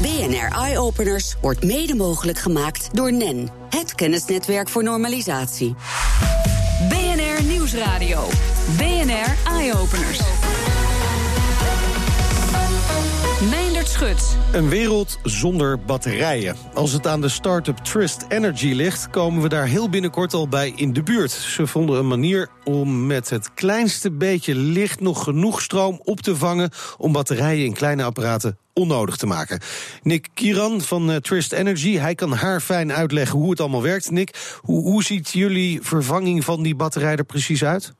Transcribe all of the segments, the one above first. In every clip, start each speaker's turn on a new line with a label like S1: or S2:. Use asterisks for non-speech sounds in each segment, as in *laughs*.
S1: BNR Eye Openers wordt mede mogelijk gemaakt door NEN, het kennisnetwerk voor normalisatie.
S2: BNR Nieuwsradio. BNR Eye Openers. Meindert Schut.
S3: Een wereld zonder batterijen. Als het aan de start-up Energy ligt, komen we daar heel binnenkort al bij in de buurt. Ze vonden een manier om met het kleinste beetje licht nog genoeg stroom op te vangen om batterijen in kleine apparaten onnodig te maken. Nick Kiran van uh, Trist Energy, hij kan haar fijn uitleggen hoe het allemaal werkt. Nick, hoe, hoe ziet jullie vervanging van die batterij er precies uit?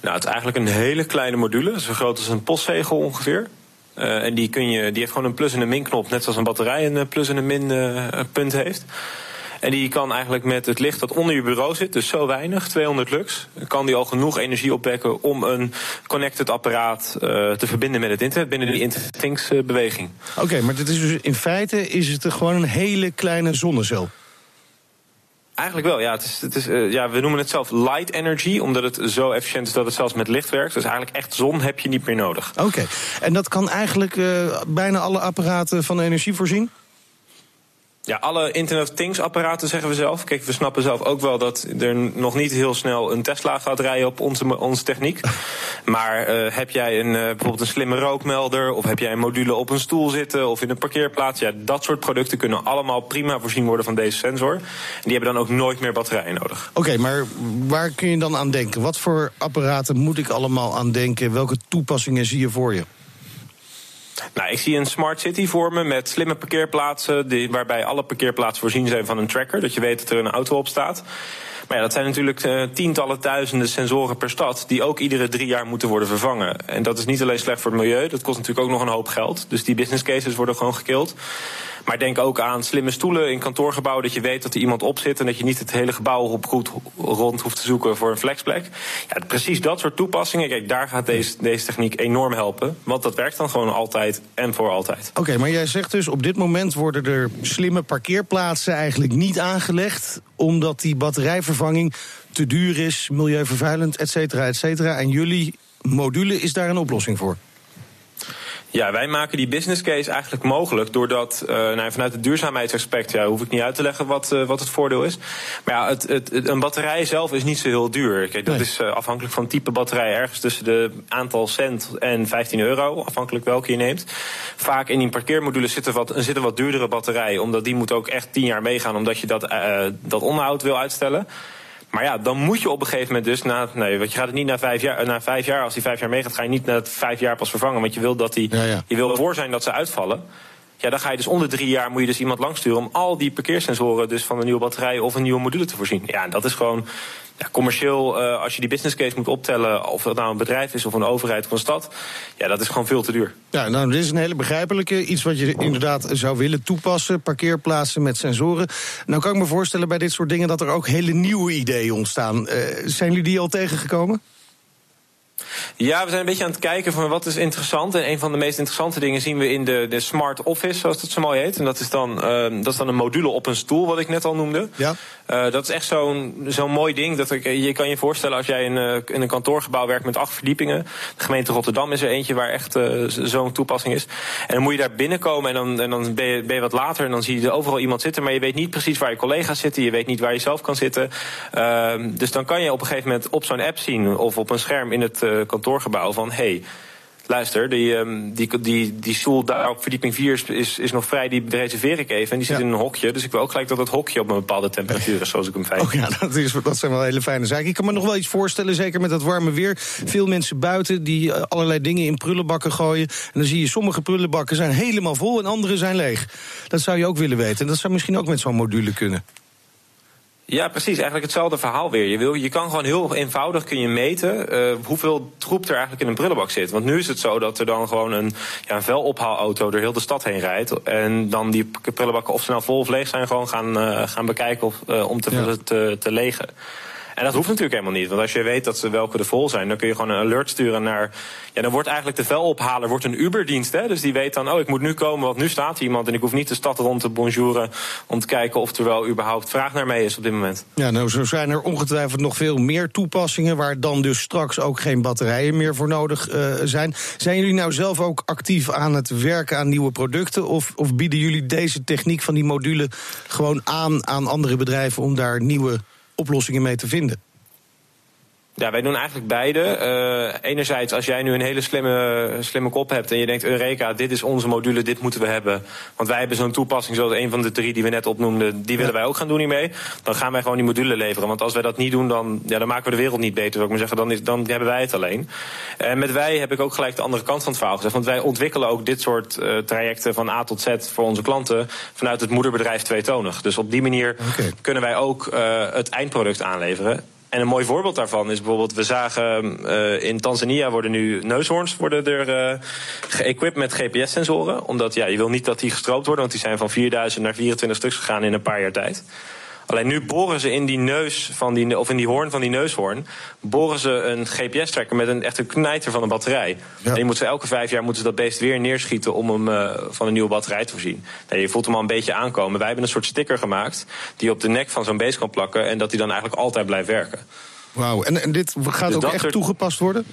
S4: Nou, het is eigenlijk een hele kleine module, zo groot als een postzegel ongeveer. Uh, en die, kun je, die heeft gewoon een plus- en een min-knop, net zoals een batterij een plus- en een min-punt heeft. En die kan eigenlijk met het licht dat onder je bureau zit, dus zo weinig, 200 lux, kan die al genoeg energie opwekken om een connected apparaat uh, te verbinden met het internet binnen die Internet Things beweging.
S3: Oké, okay, maar dit is dus in feite is het gewoon een hele kleine zonnecel.
S4: Eigenlijk wel, ja. Het is, het is, uh, ja. We noemen het zelf light energy, omdat het zo efficiënt is dat het zelfs met licht werkt. Dus eigenlijk echt zon heb je niet meer nodig.
S3: Oké, okay. en dat kan eigenlijk uh, bijna alle apparaten van energie voorzien?
S4: Ja, alle Internet of Things apparaten zeggen we zelf. Kijk, we snappen zelf ook wel dat er nog niet heel snel een Tesla gaat rijden op onze, onze techniek. *laughs* Maar uh, heb jij een, uh, bijvoorbeeld een slimme rookmelder, of heb jij een module op een stoel zitten of in een parkeerplaats, ja, dat soort producten kunnen allemaal prima voorzien worden van deze sensor. En die hebben dan ook nooit meer batterijen nodig.
S3: Oké, okay, maar waar kun je dan aan denken? Wat voor apparaten moet ik allemaal aan denken? Welke toepassingen zie je voor je?
S4: Nou, ik zie een smart city voor me met slimme parkeerplaatsen, die, waarbij alle parkeerplaatsen voorzien zijn van een tracker, dat je weet dat er een auto op staat. Maar ja, dat zijn natuurlijk uh, tientallen duizenden sensoren per stad die ook iedere drie jaar moeten worden vervangen. En dat is niet alleen slecht voor het milieu, dat kost natuurlijk ook nog een hoop geld. Dus die business cases worden gewoon gekild. Maar denk ook aan slimme stoelen in kantoorgebouwen. Dat je weet dat er iemand op zit en dat je niet het hele gebouw op goed rond hoeft te zoeken voor een flexplek. Ja, precies dat soort toepassingen. Kijk, daar gaat deze, deze techniek enorm helpen. Want dat werkt dan gewoon altijd en voor altijd.
S3: Oké, maar jij zegt dus op dit moment worden er slimme parkeerplaatsen eigenlijk niet aangelegd. Omdat die batterijvervanging te duur is, milieuvervuilend, et cetera, et cetera. En jullie module is daar een oplossing voor.
S4: Ja, wij maken die business case eigenlijk mogelijk doordat, uh, nou, vanuit het duurzaamheidsaspect, ja, hoef ik niet uit te leggen wat, uh, wat het voordeel is. Maar ja, het, het, het, een batterij zelf is niet zo heel duur. Kijk, dat nee. is uh, afhankelijk van type batterij ergens tussen de aantal cent en 15 euro, afhankelijk welke je neemt. Vaak in die parkeermodules zit er wat, zit een wat duurdere batterij, omdat die moet ook echt 10 jaar meegaan, omdat je dat, dat onderhoud wil uitstellen. Maar ja, dan moet je op een gegeven moment dus na. Nee, want je gaat het niet na vijf jaar. Na vijf jaar, als die vijf jaar meegaat, ga je niet na het vijf jaar pas vervangen. Want je wil dat die. Ja, ja. Je wil voor zijn dat ze uitvallen. Ja, dan ga je dus onder drie jaar moet je dus iemand langsturen om al die parkeersensoren dus van een nieuwe batterij of een nieuwe module te voorzien. Ja, en dat is gewoon ja, commercieel, uh, als je die business case moet optellen, of dat nou een bedrijf is of een overheid of een stad, ja, dat is gewoon veel te duur.
S3: Ja, nou, dit is een hele begrijpelijke. Iets wat je inderdaad zou willen toepassen: parkeerplaatsen met sensoren. Nou, kan ik me voorstellen bij dit soort dingen dat er ook hele nieuwe ideeën ontstaan. Uh, zijn jullie die al tegengekomen?
S4: Ja, we zijn een beetje aan het kijken van wat is interessant. En een van de meest interessante dingen zien we in de, de Smart Office, zoals dat zo mooi heet. En dat is dan, uh, dat is dan een module op een stoel, wat ik net al noemde.
S3: Ja.
S4: Uh, dat is echt zo'n zo'n mooi ding. Dat ik, je kan je voorstellen als jij in, uh, in een kantoorgebouw werkt met acht verdiepingen. De gemeente Rotterdam is er eentje waar echt uh, zo'n toepassing is. En dan moet je daar binnenkomen en dan, en dan ben, je, ben je wat later. En dan zie je er overal iemand zitten. Maar je weet niet precies waar je collega's zitten. Je weet niet waar je zelf kan zitten. dus dan kan je op een gegeven moment op zo'n app zien of op een scherm in het kantoorgebouw van hey, luister, die, um, die, die, die stoel daar op verdieping 4 is, is, nog vrij, die reserveer ik even. En die zit ja. in een hokje. Dus ik wil ook gelijk dat het hokje op een bepaalde temperatuur is, zoals ik hem fijn
S3: oh, ja, dat, is, dat zijn wel hele fijne zaken. Ik kan me nog wel iets voorstellen, zeker met dat warme weer. Veel mensen buiten die allerlei dingen in prullenbakken gooien. En dan zie je sommige prullenbakken zijn helemaal vol en andere zijn leeg. Dat zou je ook willen weten. En dat zou misschien ook met zo'n module kunnen.
S4: Ja, precies. Eigenlijk hetzelfde verhaal weer. Je, wil, je kan gewoon heel eenvoudig kun je meten uh, hoeveel troep er eigenlijk in een prullenbak zit. Want nu is het zo dat er dan gewoon een, ja, een velophaalauto door heel de stad heen rijdt. En dan die prullenbakken of ze nou vol of leeg zijn gewoon gaan, uh, gaan bekijken of, uh, om te, ja. te, te legen. En dat hoeft natuurlijk helemaal niet. Want als je weet dat ze welke er vol zijn, dan kun je gewoon een alert sturen naar. Ja, dan wordt eigenlijk de velophaler wordt een Uberdienst. Hè? Dus die weet dan, oh, ik moet nu komen, want nu staat iemand. En ik hoef niet de stad rond te bonjouren om te kijken of er wel überhaupt vraag naar mij is op dit moment.
S3: Ja, nou, zo zijn er ongetwijfeld nog veel meer toepassingen waar dan dus straks ook geen batterijen meer voor nodig uh, zijn. Zijn jullie nou zelf ook actief aan het werken aan nieuwe producten? Of, of bieden jullie deze techniek van die module gewoon aan aan andere bedrijven om daar nieuwe oplossingen mee te vinden?
S4: Ja, wij doen eigenlijk beide. Uh, enerzijds, als jij nu een hele slimme, slimme kop hebt en je denkt: Eureka, dit is onze module, dit moeten we hebben. Want wij hebben zo'n toepassing, zoals een van de drie die we net opnoemden, die willen wij ook gaan doen hiermee. Dan gaan wij gewoon die module leveren. Want als wij dat niet doen, dan, ja, dan maken we de wereld niet beter. Zou ik maar zeggen, dan, is, dan hebben wij het alleen. En met wij heb ik ook gelijk de andere kant van het verhaal gezegd. Want wij ontwikkelen ook dit soort uh, trajecten van A tot Z voor onze klanten vanuit het moederbedrijf tweetonig. Dus op die manier okay. kunnen wij ook uh, het eindproduct aanleveren. En een mooi voorbeeld daarvan is bijvoorbeeld, we zagen uh, in Tanzania worden nu neushoorns worden er uh, geëquipt met GPS-sensoren. Omdat ja, je wil niet dat die gestroopt worden, want die zijn van 4000 naar 24 stuks gegaan in een paar jaar tijd. Alleen nu boren ze in die neus van die, of in die hoorn van die neushoorn, boren ze een GPS-tracker met een echte knijter van een batterij. Ja. En je moet ze elke vijf jaar moeten ze dat beest weer neerschieten om hem uh, van een nieuwe batterij te voorzien. Je voelt hem al een beetje aankomen. Wij hebben een soort sticker gemaakt die op de nek van zo'n beest kan plakken en dat hij dan eigenlijk altijd blijft werken.
S3: Wauw, en, en dit gaat dus ook echt toegepast worden?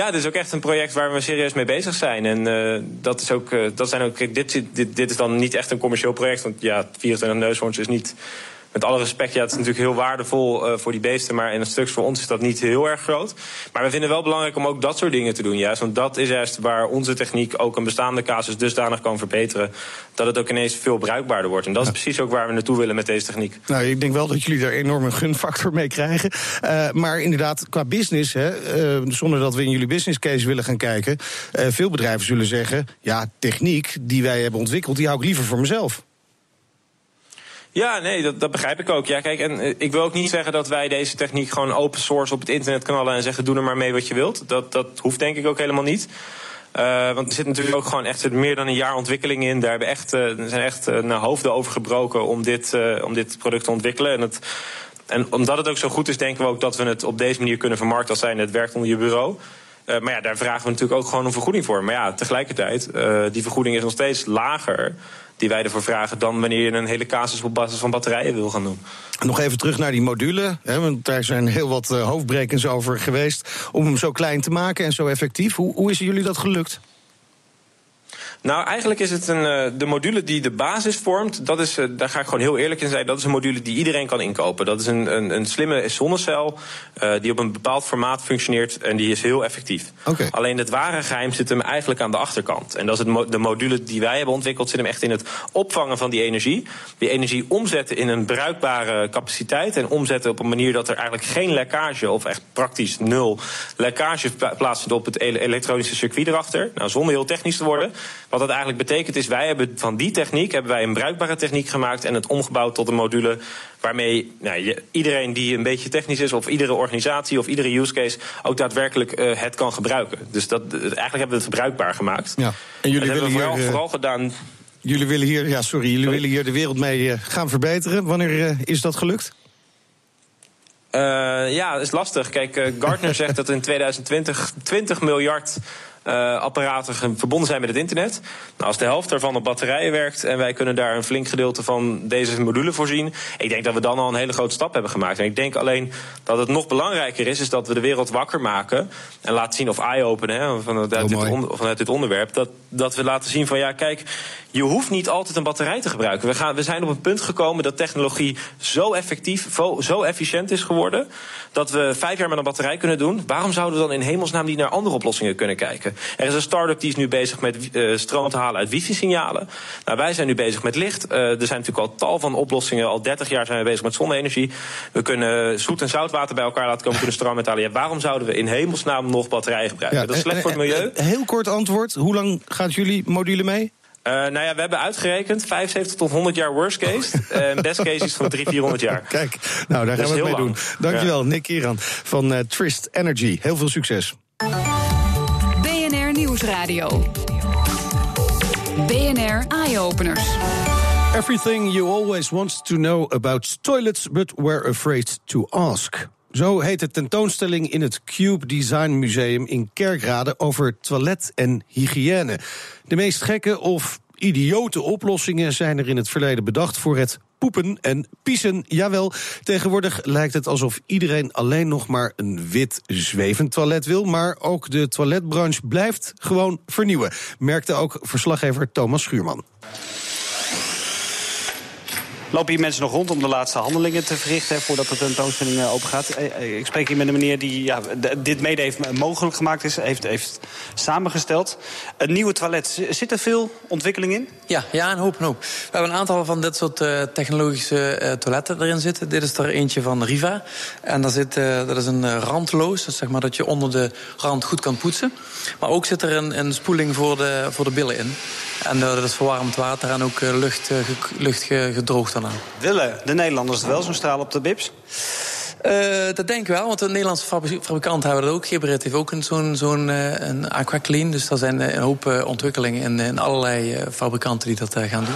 S4: Ja, dit is ook echt een project waar we serieus mee bezig zijn. En uh, dat is ook, uh, dat zijn ook dit, dit, dit is dan niet echt een commercieel project. Want ja, 24 neushoorns is niet met alle respect, ja, het is natuurlijk heel waardevol uh, voor die beesten. Maar in een stuk voor ons is dat niet heel erg groot. Maar we vinden het wel belangrijk om ook dat soort dingen te doen. Juist, want dat is juist waar onze techniek ook een bestaande casus dusdanig kan verbeteren. Dat het ook ineens veel bruikbaarder wordt. En dat is precies ook waar we naartoe willen met deze techniek.
S3: Nou, ik denk wel dat jullie daar enorm een gunfactor mee krijgen. Uh, maar inderdaad, qua business, hè, uh, zonder dat we in jullie business case willen gaan kijken. veel bedrijven zullen zeggen: ja, techniek die wij hebben ontwikkeld, die hou ik liever voor mezelf.
S4: Ja, nee, dat, dat begrijp ik ook. Ja, kijk, en uh, ik wil ook niet zeggen dat wij deze techniek gewoon open source op het internet knallen en zeggen: doe er maar mee wat je wilt. Dat, dat hoeft denk ik ook helemaal niet. Uh, want er zit natuurlijk ook gewoon echt meer dan een jaar ontwikkeling in. Daar hebben echt, uh, er zijn echt naar hoofden over gebroken om dit, om dit product te ontwikkelen. En, het, en omdat het ook zo goed is, denken we ook dat we het op deze manier kunnen vermarkten als zijn het werkt onder je bureau. Uh, maar ja, daar vragen we natuurlijk ook gewoon een vergoeding voor. Maar ja, tegelijkertijd, uh, die vergoeding is nog steeds lager die wij ervoor vragen dan wanneer je een hele casus op basis van batterijen wil gaan doen.
S3: Nog even terug naar die module, hè, want daar zijn heel wat uh, hoofdbrekens over geweest om hem zo klein te maken en zo effectief. Hoe, hoe is jullie dat gelukt?
S4: Nou, eigenlijk is het een, de module die de basis vormt. Dat is, daar ga ik gewoon heel eerlijk in zijn. Dat is een module die iedereen kan inkopen. Dat is een, een, een slimme zonnecel uh, die op een bepaald formaat functioneert. En die is heel effectief.
S3: Okay.
S4: Alleen het ware geheim zit hem eigenlijk aan de achterkant. En dat is het, de module die wij hebben ontwikkeld. Zit hem echt in het opvangen van die energie. Die energie omzetten in een bruikbare capaciteit. En omzetten op een manier dat er eigenlijk geen lekkage, of echt praktisch nul lekkage plaatsvindt op het elektronische circuit erachter. Nou, zonder heel technisch te worden. Wat dat eigenlijk betekent is, wij hebben van die techniek hebben wij een bruikbare techniek gemaakt en het omgebouwd tot een module waarmee nou, iedereen die een beetje technisch is, of iedere organisatie of iedere use case ook daadwerkelijk uh, het kan gebruiken. Dus dat, eigenlijk hebben we het verbruikbaar gemaakt.
S3: Ja. En jullie willen
S4: hebben we vooral,
S3: hier,
S4: vooral gedaan.
S3: Jullie willen hier, ja, sorry, jullie sorry? willen hier de wereld mee uh, gaan verbeteren. Wanneer uh, is dat gelukt?
S4: Uh, ja, dat is lastig. Kijk, Gartner *laughs* zegt dat in 2020 20 miljard apparaten verbonden zijn met het internet. Nou, als de helft daarvan op batterijen werkt en wij kunnen daar een flink gedeelte van deze module voorzien, ik denk dat we dan al een hele grote stap hebben gemaakt. En ik denk alleen dat het nog belangrijker is, is dat we de wereld wakker maken en laten zien of eye-openen vanuit, dit vanuit dit onderwerp, dat, dat we laten zien van ja, kijk, je hoeft niet altijd een batterij te gebruiken. We, gaan, we zijn op een punt gekomen dat technologie zo effectief, zo efficiënt is geworden, dat we vijf jaar met een batterij kunnen doen. Waarom zouden we dan in hemelsnaam niet naar andere oplossingen kunnen kijken? Er is een start-up die is nu bezig met uh, stroom te halen uit wifi-signalen. Nou, wij zijn nu bezig met licht. Uh, er zijn natuurlijk al tal van oplossingen. Al 30 jaar zijn we bezig met zonne-energie. We kunnen zoet en zoutwater bij elkaar laten komen, kunnen stroom uithalen. Ja, waarom zouden we in hemelsnaam nog batterijen gebruiken? Ja, dat is slecht voor het milieu.
S3: Heel kort antwoord. Hoe lang gaat jullie module mee?
S4: Uh, nou ja, we hebben uitgerekend 75 tot 100 jaar worst case. *laughs* En best case is van 300, 400 jaar.
S3: Kijk, nou daar gaan we het mee lang. doen. Dankjewel, ja. Nick Kieran van uh, Trist Energy. Heel veel succes.
S2: Nieuwsradio. BNR Eye Openers.
S3: Everything you always want to know about toilets, but were afraid to ask. Zo heet de tentoonstelling in het Cube Design Museum in Kerkrade over toilet en hygiëne. De meest gekke of idiote oplossingen zijn er in het verleden bedacht voor het poepen en piezen. Jawel, tegenwoordig lijkt het alsof iedereen alleen nog maar een wit zwevend toilet wil. Maar ook de toiletbranche blijft gewoon vernieuwen, merkte ook verslaggever Thomas Schuurman.
S5: Lopen hier mensen nog rond om de laatste handelingen te verrichten... voordat de tentoonstelling eh, open gaat? Eh, eh, ik spreek hier met een meneer die ja, dit mede heeft mogelijk gemaakt is. Heeft, heeft samengesteld. Een nieuwe toilet. Zit er veel ontwikkeling in?
S6: Ja, ja een hoop, een hoop. We hebben een aantal van dit soort technologische toiletten erin zitten. Dit is er eentje van Riva. En daar zit, dat is een randloos. Zeg maar dat je onder de rand goed kan poetsen. Maar ook zit er een, een spoeling voor de, voor de billen in. En dat is verwarmd water en ook lucht, lucht gedroogd daarna.
S5: Willen de Nederlanders wel zo'n straal op de bips?
S6: Uh, dat denk ik wel, want de Nederlandse fabrikanten hebben dat ook. Geberit heeft ook zo'n zo'n uh, een Aquaclean. Dus er zijn een hoop uh, ontwikkelingen in, in allerlei fabrikanten die dat gaan doen.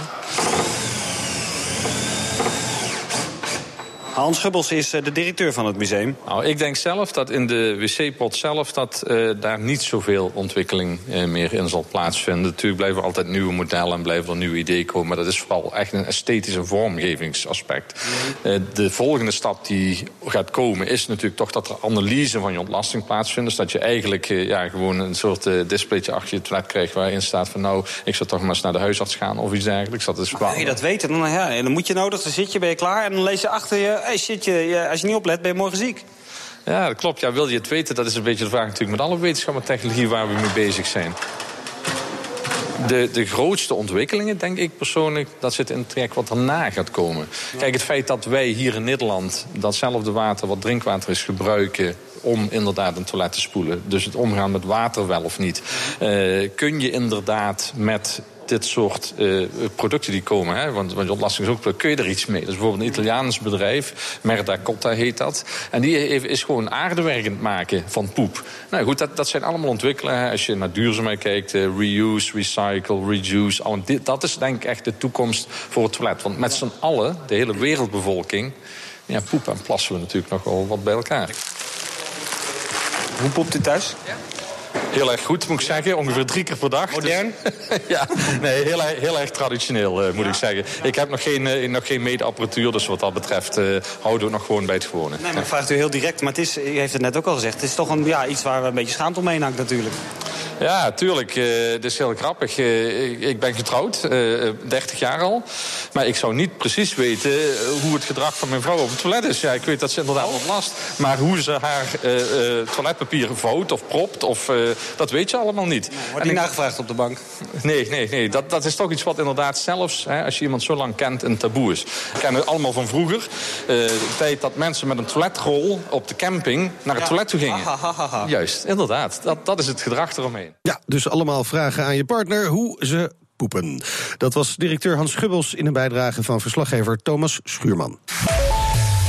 S5: Hans Gubbels is de directeur van het museum.
S7: Nou, ik denk zelf dat in de wc-pot zelf... dat uh, daar niet zoveel ontwikkeling uh, meer in zal plaatsvinden. Natuurlijk blijven er altijd nieuwe modellen en blijven er nieuwe ideeën komen... maar dat is vooral echt een esthetisch en vormgevingsaspect. Uh, de volgende stap die gaat komen is natuurlijk toch... dat er analyse van je ontlasting plaatsvindt. Dus dat je eigenlijk ja, gewoon een soort displaytje achter je toilet krijgt... waarin staat van nou, ik zou toch maar eens naar de huisarts gaan of iets dergelijks. Dat is
S5: wil je dat weten, dan, ja, dan moet je nodig, dan zit je, ben je klaar... en dan lees je achter je hey, shit, je, als je niet oplet, ben je morgen ziek.
S7: Ja, dat klopt. Ja, wil je het weten? Dat is een beetje de vraag natuurlijk met alle wetenschap en technologie waar we mee bezig zijn. De, de grootste ontwikkelingen, denk ik persoonlijk, dat zit in het traject wat erna gaat komen. Kijk, het feit dat wij hier in Nederland datzelfde water wat drinkwater is gebruiken om inderdaad een toilet te spoelen. Dus het omgaan met water wel of niet. Uh, kun je inderdaad met dit soort uh, producten die komen. Hè? Want, want ontlasting is ook, kun je er iets mee. Dat is bijvoorbeeld een Italiaans bedrijf, Merda Cotta heet dat. En die is gewoon aardewerkend maken van poep. Nou goed, dat, dat zijn allemaal ontwikkelen. Als je naar duurzaamheid kijkt, uh, reuse, recycle, reduce. Al, dit, dat is denk ik echt de toekomst voor het toilet. Want met z'n allen, de hele wereldbevolking... Ja, poep en plassen we natuurlijk nog wel wat bij elkaar.
S5: Hoe poept u thuis? Ja.
S7: Heel erg goed, moet ik zeggen. Ongeveer drie keer per dag.
S5: Dus- Modern?
S7: Dus, *laughs* ja, nee, heel, heel erg traditioneel, uh, moet ja. ik zeggen. Ik heb nog geen, uh, nog geen meetapparatuur, dus wat dat betreft uh, houden we het nog gewoon bij het gewone.
S5: Nee, maar ik vraag u heel direct, maar het is, u heeft het net ook al gezegd... het is toch een, ja, iets waar we een beetje schaamte omheen hangt natuurlijk.
S7: Ja, tuurlijk. Uh, het is heel grappig. Uh, ik ben getrouwd, uh, 30 jaar al. Maar ik zou niet precies weten hoe het gedrag van mijn vrouw op het toilet is. Ja, ik weet dat ze inderdaad wat last. Maar hoe ze haar toiletpapier vouwt of propt, of, dat weet je allemaal niet.
S5: Wordt niet nagevraagd op de bank?
S7: Nee, nee, nee. Dat, dat is toch iets wat inderdaad zelfs, hè, als je iemand zo lang kent, een taboe is. We kennen het allemaal van vroeger. de tijd dat mensen met een toiletrol op de camping naar het ja. toilet toe gingen.
S5: Ha, ha, ha, ha.
S7: Juist, inderdaad. Dat, dat is het gedrag eromheen.
S3: Ja, dus allemaal vragen aan je partner hoe ze poepen. Dat was directeur Hans Schubbels in een bijdrage van verslaggever Thomas Schuurman.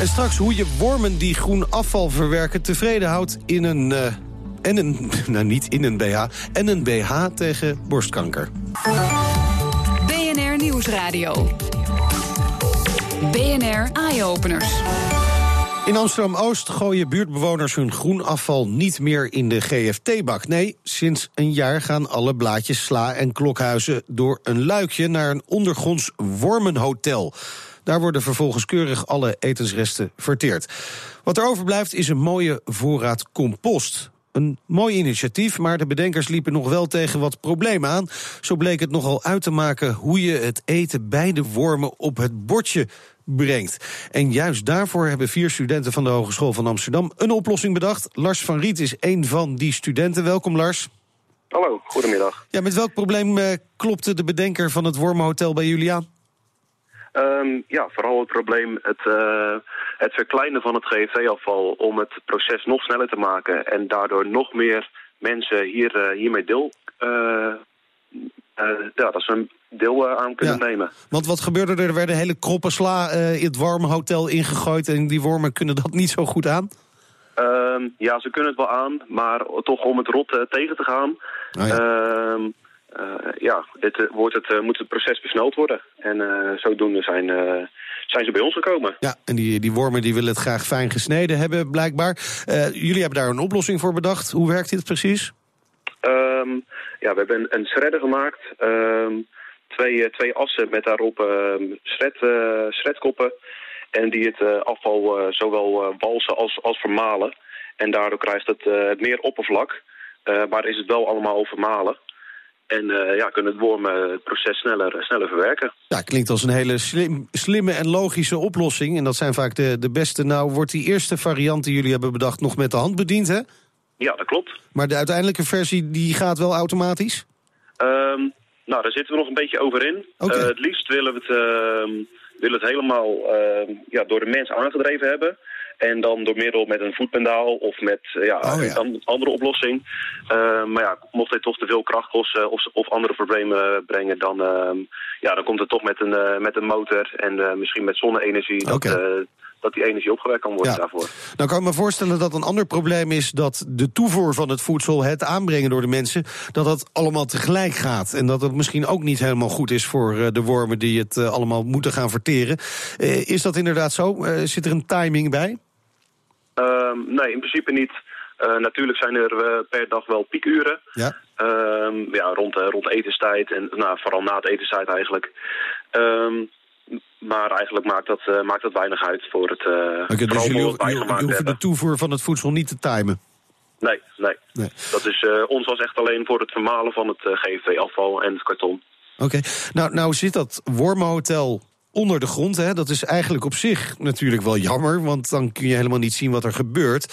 S3: En straks hoe je wormen die groen afval verwerken tevreden houdt in een... Uh, en een, *laughs* nou niet in een BH, en een BH tegen borstkanker.
S2: BNR Nieuwsradio. BNR Eye-Openers.
S3: In Amsterdam-Oost gooien buurtbewoners hun groenafval niet meer in de GFT-bak. Nee, sinds een jaar gaan alle blaadjes sla en klokhuizen door een luikje naar een ondergronds wormenhotel. Daar worden vervolgens keurig alle etensresten verteerd. Wat er overblijft is een mooie voorraad compost. Een mooi initiatief, maar de bedenkers liepen nog wel tegen wat problemen aan. Zo bleek het nogal uit te maken hoe je het eten bij de wormen op het bordje brengt. En juist daarvoor hebben vier studenten van de Hogeschool van Amsterdam een oplossing bedacht. Lars van Riet is een van die studenten. Welkom Lars.
S8: Hallo, goedemiddag.
S3: Ja, met welk probleem uh, klopte de bedenker van het Wormenhotel bij jullie aan?
S8: Um, ja, vooral het probleem het, uh, het verkleinen van het GFT-afval om het proces nog sneller te maken en daardoor nog meer mensen hier, uh, hiermee deel ja, dat ze een deel aan kunnen ja. nemen.
S3: Want wat gebeurde er? Er werden hele kroppen sla uh, in het warme hotel ingegooid... en die wormen kunnen dat *laughs* niet zo goed aan?
S8: Uh, ja, ze kunnen het wel aan, maar toch om het rot uh, tegen te gaan... Oh ja. ja, dit, wordt het, moet het proces versneld worden. En zodoende zijn, zijn ze bij ons gekomen.
S3: Ja, en die, die wormen die willen het graag fijn gesneden hebben, blijkbaar. jullie hebben daar een oplossing voor bedacht. Hoe werkt dit precies?
S8: Um, ja, we hebben een, een shredder gemaakt. Um, twee, twee assen met daarop um, shred, uh, shredkoppen. En die het uh, afval zowel walsen als, als vermalen. En daardoor krijgt het, het meer oppervlak. maar is het wel allemaal vermalen. En ja, kunnen het wormen het proces sneller, sneller verwerken.
S3: Ja, klinkt als een hele slim, slimme en logische oplossing. En dat zijn vaak de, de beste. Nou, wordt die eerste variant die jullie hebben bedacht nog met de hand bediend, hè?
S8: Ja, dat klopt.
S3: Maar de uiteindelijke versie die gaat wel automatisch?
S8: Um, nou, daar zitten we nog een beetje over in. Okay. Uh, het liefst willen we het, uh, willen het helemaal uh, ja, door de mens aangedreven hebben. En dan door middel met een voetpendaal of met ja, oh, ja. een andere oplossing. Uh, maar ja, mocht dit toch te veel kracht kosten of, of andere problemen brengen... dan, uh, ja, dan komt het toch met een, met een motor en misschien met zonne-energie... Okay. Dat, dat die energie opgewekt kan worden ja. daarvoor.
S3: Nou kan ik me voorstellen dat een ander probleem is... dat de toevoer van het voedsel, het aanbrengen door de mensen... dat dat allemaal tegelijk gaat. En dat het misschien ook niet helemaal goed is voor de wormen... die het allemaal moeten gaan verteren. is dat inderdaad zo? zit er een timing bij?
S8: Um, nee, in principe niet. Uh, natuurlijk zijn er uh, per dag wel piekuren. Ja. Um, ja, rond, uh, rond etenstijd en nou, vooral na het etenstijd eigenlijk. Um, maar eigenlijk maakt dat, maakt dat weinig uit voor het
S3: okay, dus jullie, jullie hoeven de toevoer van het voedsel niet te timen?
S8: Nee, nee. nee. Dat is, ons was echt alleen voor het vermalen van het GFT-afval en het karton.
S3: Oké, okay. nou, nou zit dat wormenhotel onder de grond. Hè. Dat is eigenlijk op zich natuurlijk wel jammer, want dan kun je helemaal niet zien wat er gebeurt.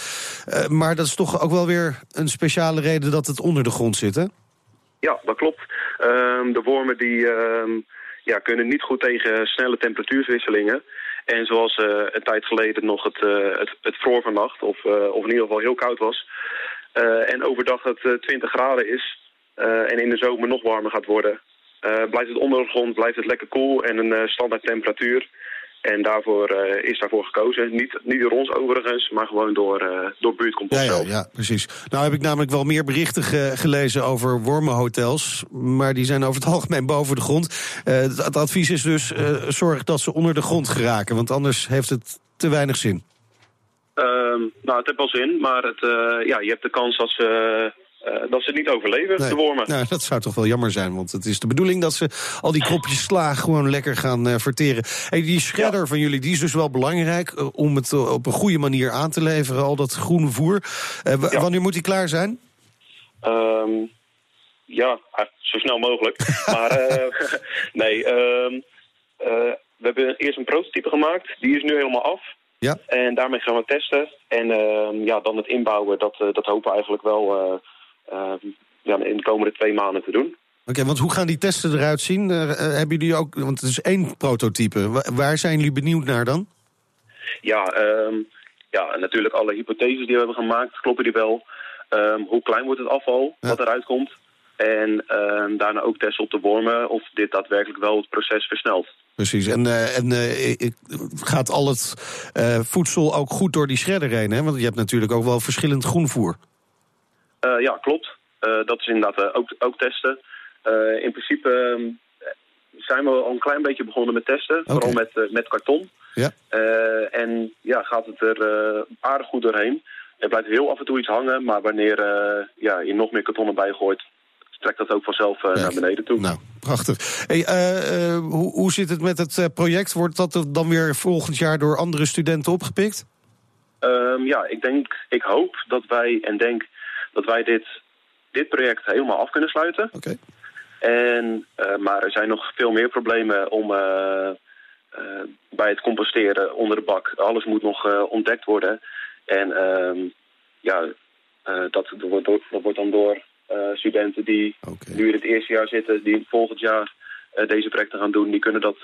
S3: Uh, maar dat is toch ook wel weer een speciale reden dat het onder de grond zit, hè?
S8: Ja, dat klopt. Uh, de wormen die uh, ja, kunnen niet goed tegen snelle temperatuurwisselingen. En zoals uh, een tijd geleden nog het, uh, het, het vroor of, uh, of in ieder geval heel koud was... en overdag het 20 graden is en in de zomer nog warmer gaat worden... Blijft het onder de grond, blijft het lekker koel en een standaard temperatuur. En daarvoor uh, is daarvoor gekozen. Niet, niet door ons overigens, maar gewoon door, door buurtcompost
S3: ja,
S8: zelf.
S3: Ja, ja, precies. Nou heb ik namelijk wel meer berichten ge gelezen over wormenhotels. Maar die zijn over het algemeen boven de grond. Het, het, advies is dus zorg dat ze onder de grond geraken. Want anders heeft het te weinig zin.
S8: Ehm, nou, het heeft wel zin, maar het, ja, je hebt de kans dat ze uh, dat ze het niet overleven, nee. de wormen.
S3: Nou, dat zou toch wel jammer zijn, want het is de bedoeling dat ze al die kropjes sla gewoon lekker gaan uh, verteren. Hey, die shredder ja. van jullie, die is dus wel belangrijk uh, om het op een goede manier aan te leveren, al dat groene voer. Ja. Wanneer moet die klaar zijn?
S8: Um, ja, zo snel mogelijk. *laughs* maar nee, um, we hebben eerst een prototype gemaakt, die is nu helemaal af. Ja. En daarmee gaan we testen. En uh, ja, dan het inbouwen, dat, dat hopen we eigenlijk wel ja, in de komende twee maanden te doen.
S3: Oké, okay, want hoe gaan die testen eruit zien? hebben jullie ook, want het is één prototype. Waar, waar zijn jullie benieuwd naar dan?
S8: Ja, um, ja, natuurlijk alle hypotheses die we hebben gemaakt, kloppen die wel. Um, hoe klein wordt het afval ja. wat eruit komt? En daarna ook testen op de wormen of dit daadwerkelijk wel het proces versnelt.
S3: Precies, en, uh, en uh, gaat al het uh, voedsel ook goed door die shredder heen? Hè? Want je hebt natuurlijk ook wel verschillend groenvoer.
S8: Ja, klopt. dat is inderdaad ook, ook testen. in principe ehm, zijn we al een klein beetje begonnen met testen, okay. vooral met, met karton. Ja. en ja, gaat het er aardig goed doorheen. Er blijft heel af en toe iets hangen, maar wanneer ja, je nog meer karton erbij gooit, trekt dat ook vanzelf naar beneden toe.
S3: Nou, prachtig. Hey, uh, uh, hoe, hoe zit het met het project? Wordt dat dan weer volgend jaar door andere studenten opgepikt?
S8: Um, ja, ik denk, ik hoop dat wij en denk dat wij dit, dit project helemaal af kunnen sluiten. Oké. Okay. En, maar er zijn nog veel meer problemen om bij het composteren onder de bak. Alles moet nog ontdekt worden. En ehm, ja, dat, dat, wordt, dat wordt dan door studenten die okay. nu in het eerste jaar zitten, die volgend jaar deze projecten gaan doen, die kunnen dat,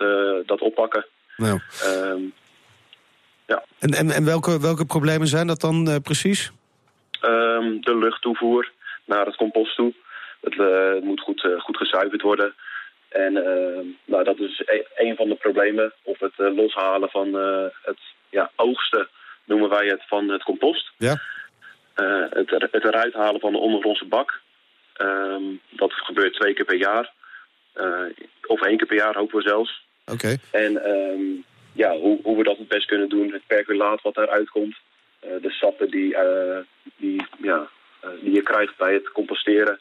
S8: dat oppakken. Nou. Um,
S3: ja. En, en, en welke, welke problemen zijn dat dan precies?
S8: Um, de luchttoevoer naar het compost toe. Het, het moet goed, goed gezuiverd worden. En ehm, nou, dat is e een van de problemen. Of het loshalen van het ja, oogsten, noemen wij het, van het compost. Ja. het, het eruit halen van de ondergrondse bak. Ehm, dat gebeurt twee keer per jaar. of één keer per jaar, hopen we zelfs.
S3: Oké.
S8: En ehm, ja, hoe, hoe we dat het best kunnen doen, het perculaat wat daaruit komt. De sappen die, die, ja, die je krijgt bij het composteren.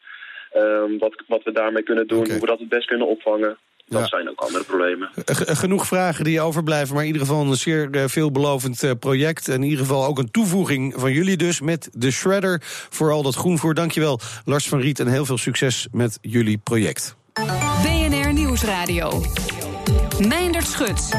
S8: Ehm, wat, wat we daarmee kunnen doen, hoe we dat het best kunnen opvangen. Dat zijn ook andere problemen.
S3: Genoeg vragen die overblijven, maar in ieder geval een zeer eh, veelbelovend eh, project. En in ieder geval ook een toevoeging van jullie dus met de Shredder voor al dat groenvoer. Dankjewel Lars van Riet en heel veel succes met jullie project.
S2: BNR Nieuwsradio. Meindert Schut.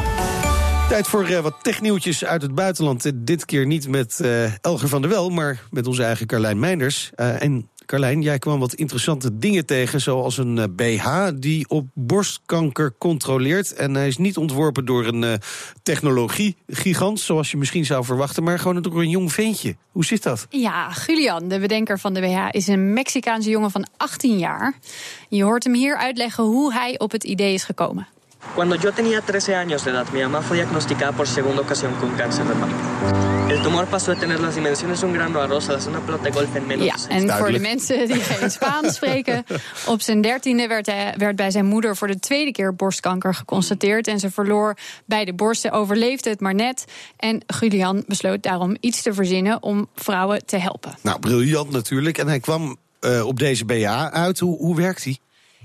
S3: Tijd voor uh, wat technieuwtjes uit het buitenland. Dit keer niet met Elger van der Wel, maar met onze eigen Carlijn Meinders. en Carlijn, jij kwam wat interessante dingen tegen, zoals een BH eh, die op borstkanker controleert. En hij is niet ontworpen door een technologie-gigant, zoals je misschien zou verwachten, maar gewoon door een jong ventje. Hoe zit dat?
S9: Ja, Julian, de bedenker van de BH, is een Mexicaanse jongen van 18 jaar. Je hoort hem hier uitleggen hoe hij op het idee is gekomen.
S10: Cuando yo tenía 13 años de edad, mi mamá fue diagnosticada por segunda ocasión con cáncer de mama. El tumor pasó a tener las dimensiones de un grano arroz, pelota de golf en menos
S9: Ja, en voor de mensen die geen *laughs* Spaans spreken... op zijn dertiende werd, hij, werd bij zijn moeder voor de tweede keer borstkanker geconstateerd... en ze verloor beide borsten, overleefde het maar net. En Julian besloot daarom iets te verzinnen om vrouwen te helpen.
S3: Nou, briljant natuurlijk. En hij kwam uh, op deze BA uit. Hoe, hoe werkt hij?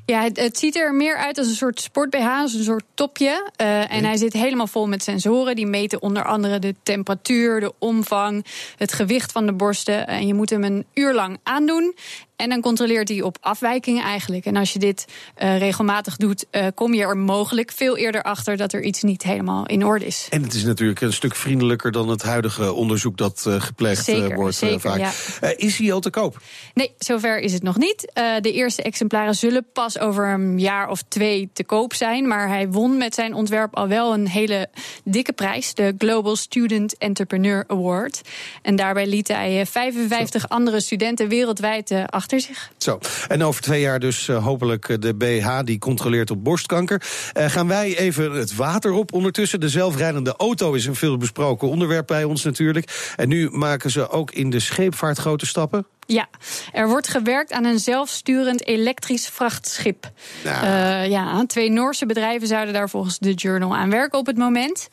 S9: Ja, het, het, ziet er meer uit als een soort sport-BH, als een soort topje. Uh, en hij zit helemaal vol met sensoren. Die meten onder andere de temperatuur, de omvang, het gewicht van de borsten. En je moet hem een uur lang aandoen. En dan controleert hij op afwijkingen eigenlijk. En als je dit uh, regelmatig doet, uh, kom je er mogelijk veel eerder achter dat er iets niet helemaal in orde is.
S3: En het is natuurlijk een stuk vriendelijker dan het huidige onderzoek dat uh, gepleegd
S9: zeker,
S3: wordt.
S9: Zeker,
S3: vaak.
S9: Ja.
S3: is hij al te koop?
S9: Nee, zover is het nog niet. de eerste exemplaren zullen pas over een jaar of twee te koop zijn. Maar hij won met zijn ontwerp al wel een hele dikke prijs, de Global Student Entrepreneur Award. En daarbij liet hij 55 Zo. andere studenten wereldwijd achter achter zich.
S3: Zo, en over twee jaar dus uh, hopelijk de BH die controleert op borstkanker. Uh, gaan wij even het water op. Ondertussen de zelfrijdende auto is een veel besproken onderwerp bij ons natuurlijk. En nu maken ze ook in de scheepvaart grote stappen.
S9: Ja, er wordt gewerkt aan een zelfsturend elektrisch vrachtschip. Ja. Uh, ja, twee Noorse bedrijven zouden daar volgens de Journal aan werken op het moment.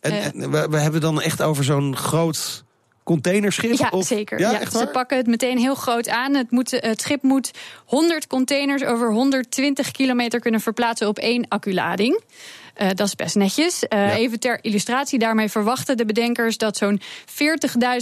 S3: En, en we, we hebben dan echt over zo'n groot containerschip?
S9: Ja,
S3: of?
S9: zeker.
S3: Ja,
S9: ja, ze pakken het meteen heel groot aan. Het, moet, het schip moet 100 containers over 120 kilometer kunnen verplaatsen op één acculading. Uh, dat is best netjes. Uh, ja. Even ter illustratie, daarmee verwachten de bedenkers dat zo'n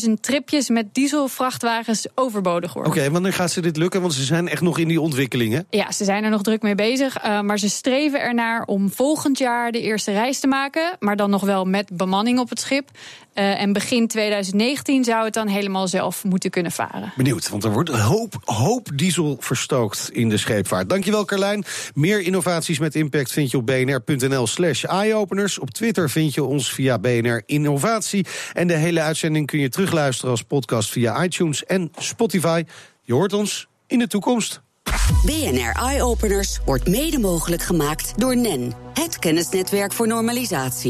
S9: 40.000 tripjes met dieselvrachtwagens overbodig worden.
S3: Oké, okay, wanneer gaat ze dit lukken? Want ze zijn echt nog in die ontwikkelingen.
S9: Ja, ze zijn er nog druk mee bezig. Uh, maar ze streven ernaar om volgend jaar de eerste reis te maken. Maar dan nog wel met bemanning op het schip. Uh, en begin 2019 zou het dan helemaal zelf moeten kunnen varen.
S3: Benieuwd, want er wordt een hoop, hoop diesel verstookt in de scheepvaart. Dankjewel Carlijn. Meer innovaties met impact vind je op bnr.nl slash eyeopeners. Op Twitter vind je ons via BNR Innovatie. En de hele uitzending kun je terugluisteren als podcast via iTunes en Spotify. Je hoort ons in de toekomst.
S1: BNR Eyeopeners wordt mede mogelijk gemaakt door NEN, het kennisnetwerk voor normalisatie.